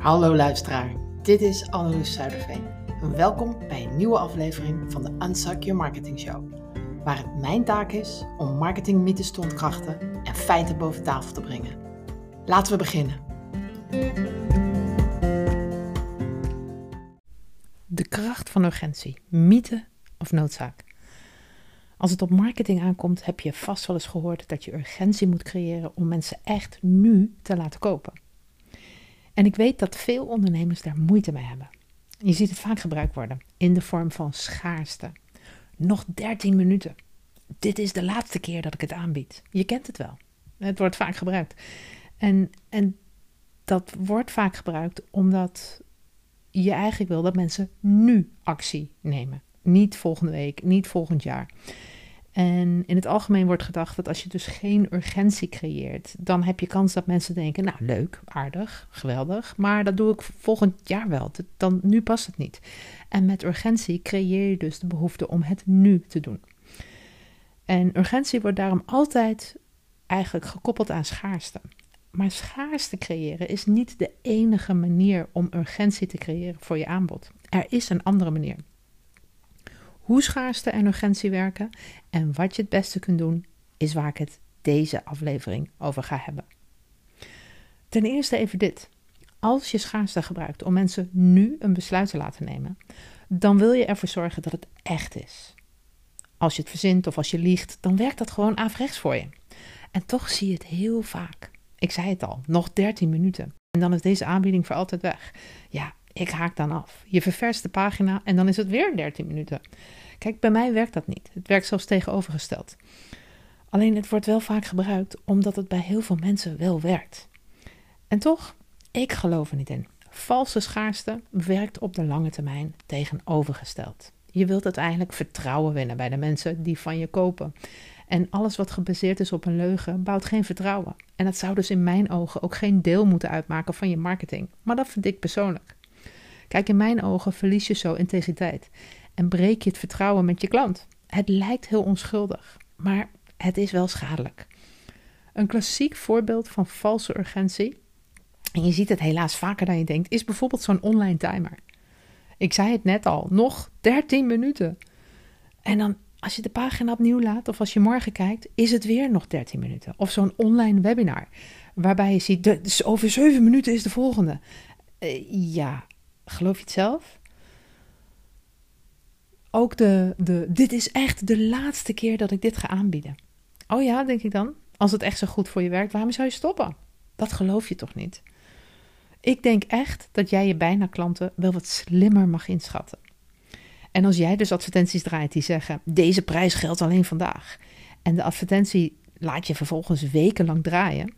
Hallo luisteraar, dit is Anneloes Zuiderveen. Welkom bij een nieuwe aflevering van de Unsuck Your Marketing Show. Waar het mijn taak is om marketingmythes te ontkrachten en feiten boven tafel te brengen. Laten we beginnen. De kracht van urgentie, mythe of noodzaak. Als het op marketing aankomt, heb je vast wel eens gehoord dat je urgentie moet creëren om mensen echt nu te laten kopen. En ik weet dat veel ondernemers daar moeite mee hebben. Je ziet het vaak gebruikt worden in de vorm van schaarste. Nog 13 minuten. Dit is de laatste keer dat ik het aanbied. Je kent het wel. Het wordt vaak gebruikt. En, en dat wordt vaak gebruikt omdat je eigenlijk wil dat mensen nu actie nemen. Niet volgende week, niet volgend jaar. En in het algemeen wordt gedacht dat als je dus geen urgentie creëert, dan heb je kans dat mensen denken: Nou, leuk, aardig, geweldig, maar dat doe ik volgend jaar wel. Dan, nu past het niet. En met urgentie creëer je dus de behoefte om het nu te doen. En urgentie wordt daarom altijd eigenlijk gekoppeld aan schaarste. Maar schaarste creëren is niet de enige manier om urgentie te creëren voor je aanbod. Er is een andere manier hoe schaarste en urgentie werken en wat je het beste kunt doen, is waar ik het deze aflevering over ga hebben. Ten eerste even dit. Als je schaarste gebruikt om mensen nu een besluit te laten nemen, dan wil je ervoor zorgen dat het echt is. Als je het verzint of als je liegt, dan werkt dat gewoon averechts voor je. En toch zie je het heel vaak. Ik zei het al, nog 13 minuten. En dan is deze aanbieding voor altijd weg. Ja, ik haak dan af. Je ververst de pagina en dan is het weer 13 minuten. Kijk, bij mij werkt dat niet. Het werkt zelfs tegenovergesteld. Alleen het wordt wel vaak gebruikt omdat het bij heel veel mensen wel werkt. En toch, ik geloof er niet in. Valse schaarste werkt op de lange termijn tegenovergesteld. Je wilt uiteindelijk vertrouwen winnen bij de mensen die van je kopen. En alles wat gebaseerd is op een leugen bouwt geen vertrouwen. En dat zou dus in mijn ogen ook geen deel moeten uitmaken van je marketing. Maar dat vind ik persoonlijk. Kijk, in mijn ogen verlies je zo integriteit en breek je het vertrouwen met je klant. Het lijkt heel onschuldig, maar het is wel schadelijk. Een klassiek voorbeeld van valse urgentie, en je ziet het helaas vaker dan je denkt, is bijvoorbeeld zo'n online timer. Ik zei het net al, nog 13 minuten. En dan als je de pagina opnieuw laat of als je morgen kijkt, is het weer nog 13 minuten. Of zo'n online webinar, waarbij je ziet, dus over 7 minuten is de volgende. Uh, ja, geloof je het zelf? Ook de, de, dit is echt de laatste keer dat ik dit ga aanbieden. Oh ja, denk ik dan. Als het echt zo goed voor je werkt, waarom zou je stoppen? Dat geloof je toch niet? Ik denk echt dat jij je bijna klanten wel wat slimmer mag inschatten. En als jij dus advertenties draait die zeggen: deze prijs geldt alleen vandaag. En de advertentie laat je vervolgens wekenlang draaien.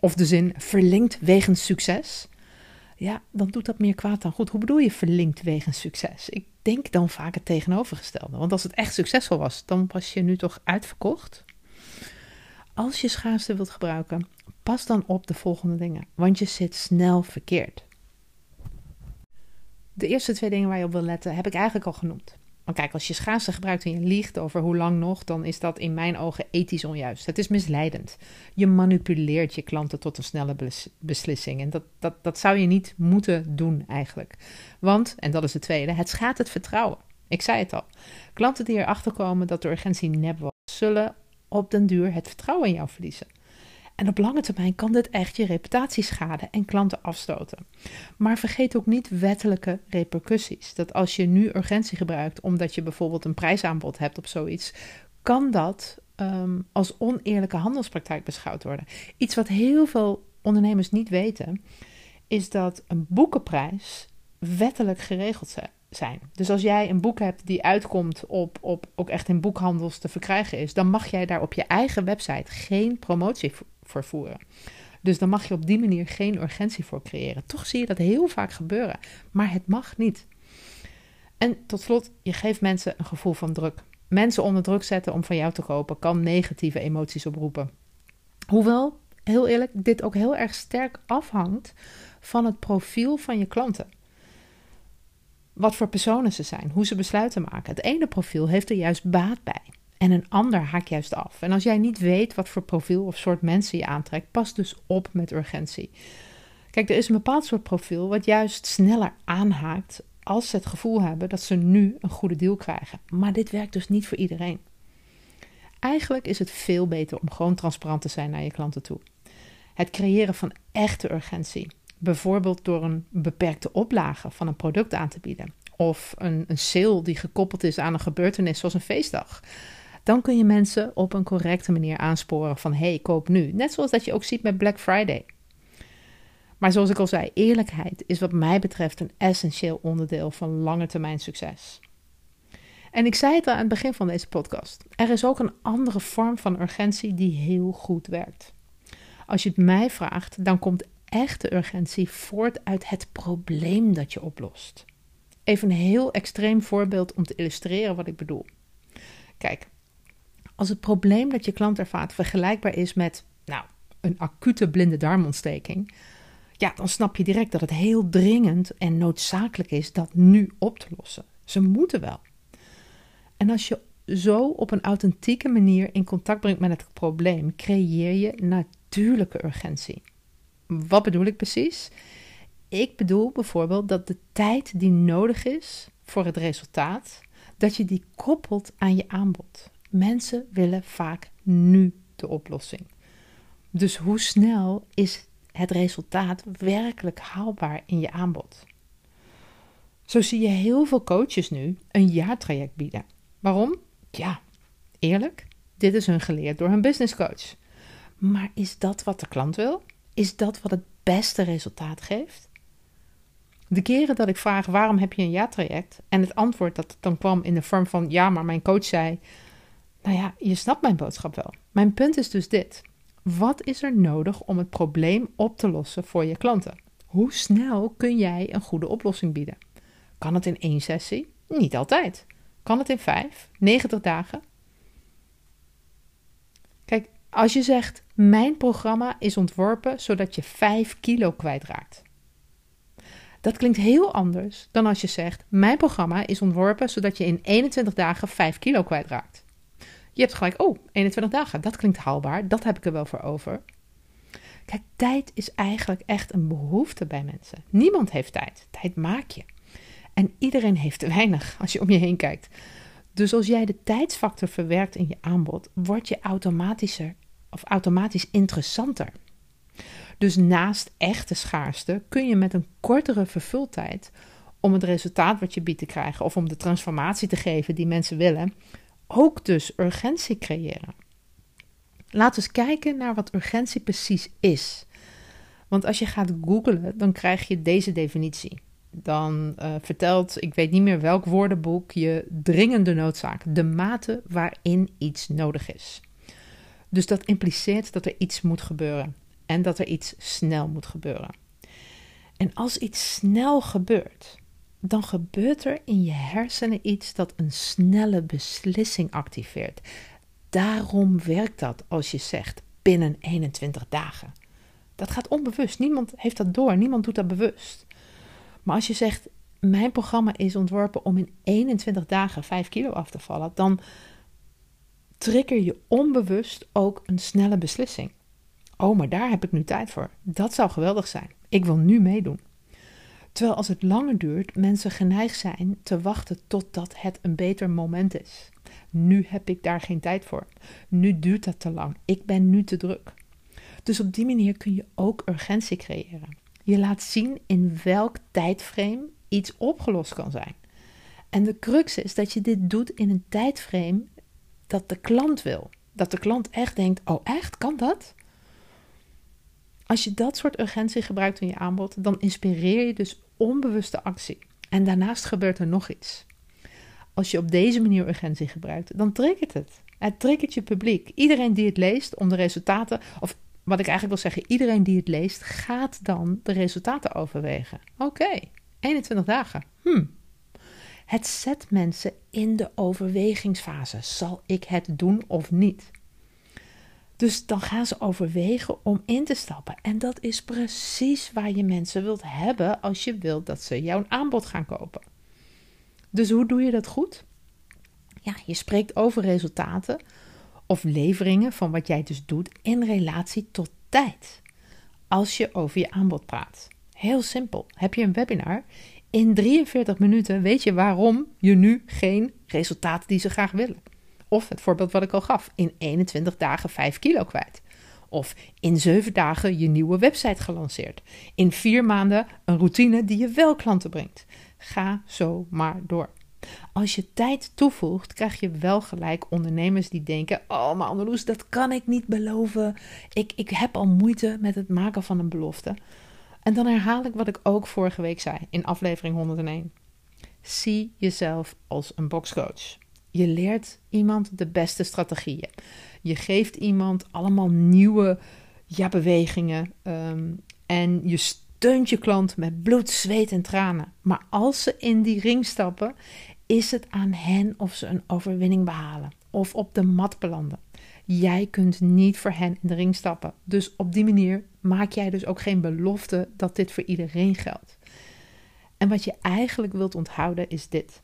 Of de zin verlinkt wegens succes ja, dan doet dat meer kwaad dan goed. Hoe bedoel je verlinkt wegens succes? Ik denk dan vaak het tegenovergestelde. Want als het echt succesvol was, dan was je nu toch uitverkocht? Als je schaarste wilt gebruiken, pas dan op de volgende dingen, want je zit snel verkeerd. De eerste twee dingen waar je op wil letten, heb ik eigenlijk al genoemd. Want kijk, als je schaarste gebruikt en je liegt over hoe lang nog, dan is dat in mijn ogen ethisch onjuist. Het is misleidend. Je manipuleert je klanten tot een snelle beslissing. En dat, dat, dat zou je niet moeten doen eigenlijk. Want, en dat is het tweede, het schaadt het vertrouwen. Ik zei het al. Klanten die erachter komen dat de urgentie nep was, zullen op den duur het vertrouwen in jou verliezen. En op lange termijn kan dit echt je reputatie schaden en klanten afstoten. Maar vergeet ook niet wettelijke repercussies. Dat als je nu urgentie gebruikt omdat je bijvoorbeeld een prijsaanbod hebt op zoiets, kan dat ehm, als oneerlijke handelspraktijk beschouwd worden. Iets wat heel veel ondernemers niet weten, is dat een boekenprijs wettelijk geregeld zijn. Dus als jij een boek hebt die uitkomt op, op ook echt in boekhandels te verkrijgen is, dan mag jij daar op je eigen website geen promotie Dus dan mag je op die manier geen urgentie voor creëren. Toch zie je dat heel vaak gebeuren, maar het mag niet. En tot slot, je geeft mensen een gevoel van druk. Mensen onder druk zetten om van jou te kopen kan negatieve emoties oproepen. Hoewel, heel eerlijk, dit ook heel erg sterk afhangt van het profiel van je klanten. Wat voor personen ze zijn, hoe ze besluiten maken. Het ene profiel heeft er juist baat bij en een ander haakt juist af. En als jij niet weet wat voor profiel of soort mensen je aantrekt, pas dus op met urgentie. Kijk, er is een bepaald soort profiel wat juist sneller aanhaakt als ze het gevoel hebben dat ze nu een goede deal krijgen. Maar dit werkt dus niet voor iedereen. Eigenlijk is het veel beter om gewoon transparant te zijn naar je klanten toe. Het creëren van echte urgentie. Bijvoorbeeld door een beperkte oplage van een product aan te bieden. Of een, een sale die gekoppeld is aan een gebeurtenis zoals een feestdag. Dan kun je mensen op een correcte manier aansporen van hey, koop nu. Net zoals dat je ook ziet met Black Friday. Maar zoals ik al zei, eerlijkheid is wat mij betreft een essentieel onderdeel van lange termijn succes. En ik zei het al aan het begin van deze podcast. Er is ook een andere vorm van urgentie die heel goed werkt. Als je het mij vraagt, dan komt echte urgentie voort uit het probleem dat je oplost. Even een heel extreem voorbeeld om te illustreren wat ik bedoel. Kijk, als het probleem dat je klant ervaart vergelijkbaar is met, nou, een acute blinde darmontsteking, ja, dan snap je direct dat het heel dringend en noodzakelijk is dat nu op te lossen. Ze moeten wel. En als je zo op een authentieke manier in contact brengt met het probleem, creëer je natuurlijke urgentie. Wat bedoel ik precies? Ik bedoel bijvoorbeeld dat de tijd die nodig is voor het resultaat, dat je die koppelt aan je aanbod. Mensen willen vaak nu de oplossing. Dus hoe snel is het resultaat werkelijk haalbaar in je aanbod? Zo zie je heel veel coaches nu een jaartraject bieden. Waarom? Ja, eerlijk, dit is hun geleerd door hun businesscoach. Maar is dat wat de klant wil? Is dat wat het beste resultaat geeft? De keren dat ik vraag waarom heb je een ja-traject en het antwoord dat dan kwam in de vorm van ja, maar mijn coach zei, nou ja, je snapt mijn boodschap wel. Mijn punt is dus dit. Wat is er nodig om het probleem op te lossen voor je klanten? Hoe snel kun jij een goede oplossing bieden? Kan het in één sessie? Niet altijd. Kan het in vijf, 90 dagen? Kijk, als je zegt: Mijn programma is ontworpen zodat je 5 kilo kwijtraakt. Dat klinkt heel anders dan als je zegt: Mijn programma is ontworpen zodat je in 21 dagen 5 kilo kwijtraakt. Je hebt gelijk, oh, 21 dagen, dat klinkt haalbaar, dat heb ik er wel voor over. Kijk, tijd is eigenlijk echt een behoefte bij mensen. Niemand heeft tijd. Tijd maak je. En iedereen heeft te weinig als je om je heen kijkt. Dus als jij de tijdsfactor verwerkt in je aanbod, word je automatischer of automatisch interessanter. Dus naast echte schaarste kun je met een kortere vervultijd om het resultaat wat je biedt te krijgen of om de transformatie te geven die mensen willen, ook dus urgentie creëren. Laten we eens kijken naar wat urgentie precies is. Want als je gaat googlen, dan krijg je deze definitie dan uh, vertelt, ik weet niet meer welk woordenboek, je dringende noodzaak, de mate waarin iets nodig is. Dus dat impliceert dat er iets moet gebeuren en dat er iets snel moet gebeuren. En als iets snel gebeurt, dan gebeurt er in je hersenen iets dat een snelle beslissing activeert. Daarom werkt dat als je zegt binnen 21 dagen. Dat gaat onbewust. Niemand heeft dat door. Niemand doet dat bewust. Maar als je zegt, mijn programma is ontworpen om in 21 dagen 5 kilo af te vallen, dan trigger je onbewust ook een snelle beslissing. Oh, maar daar heb ik nu tijd voor. Dat zou geweldig zijn. Ik wil nu meedoen. Terwijl als het langer duurt, mensen geneigd zijn te wachten totdat het een beter moment is. Nu heb ik daar geen tijd voor. Nu duurt dat te lang. Ik ben nu te druk. Dus op die manier kun je ook urgentie creëren. Je laat zien in welk tijdframe iets opgelost kan zijn. En de crux is dat je dit doet in een tijdframe dat de klant wil. Dat de klant echt denkt: oh, echt? Kan dat? Als je dat soort urgentie gebruikt in je aanbod, dan inspireer je dus onbewuste actie. En daarnaast gebeurt er nog iets. Als je op deze manier urgentie gebruikt, dan triggert het. Het triggert je publiek. Iedereen die het leest om de resultaten, of wat ik eigenlijk wil zeggen, iedereen die het leest, gaat dan de resultaten overwegen. Oké, 21 dagen. Hm. Het zet mensen in de overwegingsfase. Zal ik het doen of niet? Dus dan gaan ze overwegen om in te stappen. En dat is precies waar je mensen wilt hebben als je wilt dat ze jouw aanbod gaan kopen. Dus hoe doe je dat goed? Ja, je spreekt over resultaten of leveringen van wat jij dus doet in relatie tot tijd. als je over je aanbod praat. Heel simpel. Heb je een webinar? In 43 minuten weet je waarom je nu geen resultaten die ze graag willen. Of het voorbeeld wat ik al gaf, in 21 dagen 5 kilo kwijt. Of in 7 dagen je nieuwe website gelanceerd. In 4 maanden een routine die je wel klanten brengt. Ga zo maar door. Als je tijd toevoegt, krijg je wel gelijk ondernemers die denken: Oh, maar Anneloes, dat kan ik niet beloven. Ik, ik heb al moeite met het maken van een belofte. En dan herhaal ik wat ik ook vorige week zei in aflevering 101. Zie jezelf als een boxcoach. Je leert iemand de beste strategieën. Je geeft iemand allemaal nieuwe ja, bewegingen. Um, en je steunt je klant met bloed, zweet en tranen. Maar als ze in die ring stappen, is het aan hen of ze een overwinning behalen of op de mat belanden. Jij kunt niet voor hen in de ring stappen. Dus op die manier maak jij dus ook geen belofte dat dit voor iedereen geldt. En wat je eigenlijk wilt onthouden is dit.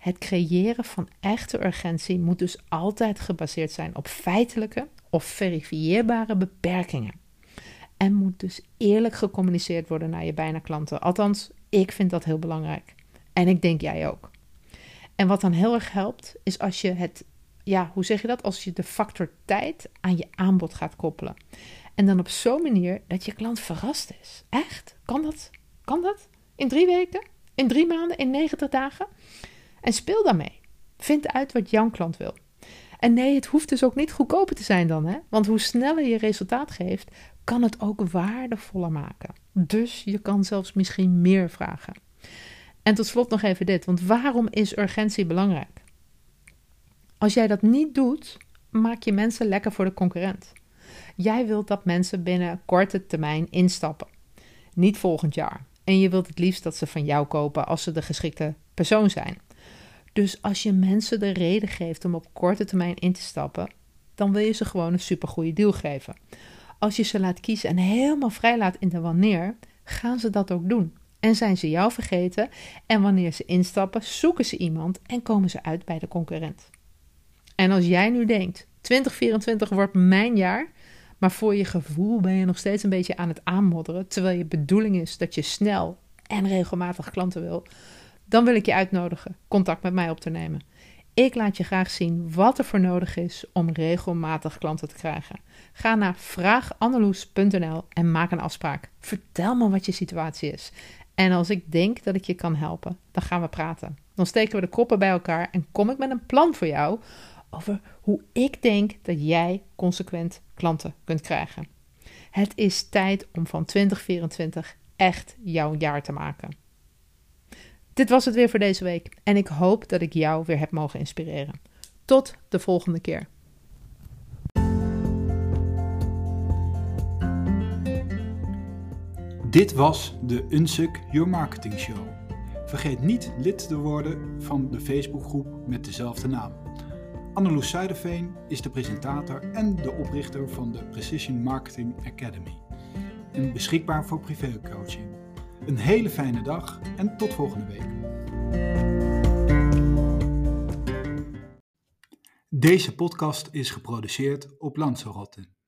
Het creëren van echte urgentie moet dus altijd gebaseerd zijn op feitelijke of verifieerbare beperkingen. En moet dus eerlijk gecommuniceerd worden naar je bijna klanten. Althans, ik vind dat heel belangrijk. En ik denk jij ook. En wat dan heel erg helpt, is als je het, ja, hoe zeg je dat? Als je de factor tijd aan je aanbod gaat koppelen. En dan op zo'n manier dat je klant verrast is. Echt? Kan dat? Kan dat? In drie weken? In drie maanden? In 90 dagen? En speel daarmee. Vind uit wat jouw klant wil. En nee, het hoeft dus ook niet goedkoper te zijn dan, hè? Want hoe sneller je resultaat geeft, kan het ook waardevoller maken. Dus je kan zelfs misschien meer vragen. En tot slot nog even dit, want waarom is urgentie belangrijk? Als jij dat niet doet, maak je mensen lekker voor de concurrent. Jij wilt dat mensen binnen korte termijn instappen, niet volgend jaar. En je wilt het liefst dat ze van jou kopen als ze de geschikte persoon zijn. Dus als je mensen de reden geeft om op korte termijn in te stappen, dan wil je ze gewoon een supergoeie deal geven. Als je ze laat kiezen en helemaal vrij laat in de wanneer, gaan ze dat ook doen. En zijn ze jou vergeten en wanneer ze instappen, zoeken ze iemand en komen ze uit bij de concurrent. En als jij nu denkt, 2024 wordt mijn jaar, maar voor je gevoel ben je nog steeds een beetje aan het aanmodderen, terwijl je bedoeling is dat je snel en regelmatig klanten wil, dan wil ik je uitnodigen contact met mij op te nemen. Ik laat je graag zien wat er voor nodig is om regelmatig klanten te krijgen. Ga naar vraaganneloes.nl en maak een afspraak. Vertel me wat je situatie is. En als ik denk dat ik je kan helpen, dan gaan we praten. Dan steken we de koppen bij elkaar en kom ik met een plan voor jou over hoe ik denk dat jij consequent klanten kunt krijgen. Het is tijd om van 2024 echt jouw jaar te maken. Dit was het weer voor deze week en ik hoop dat ik jou weer heb mogen inspireren. Tot de volgende keer. Dit was de Unsuk Your Marketing Show. Vergeet niet lid te worden van de Facebookgroep met dezelfde naam. Anneloes Zuiderveen is de presentator en de oprichter van de Precision Marketing Academy. En beschikbaar voor privécoaching. Een hele fijne dag en tot volgende week. Deze podcast is geproduceerd op Lanzarote.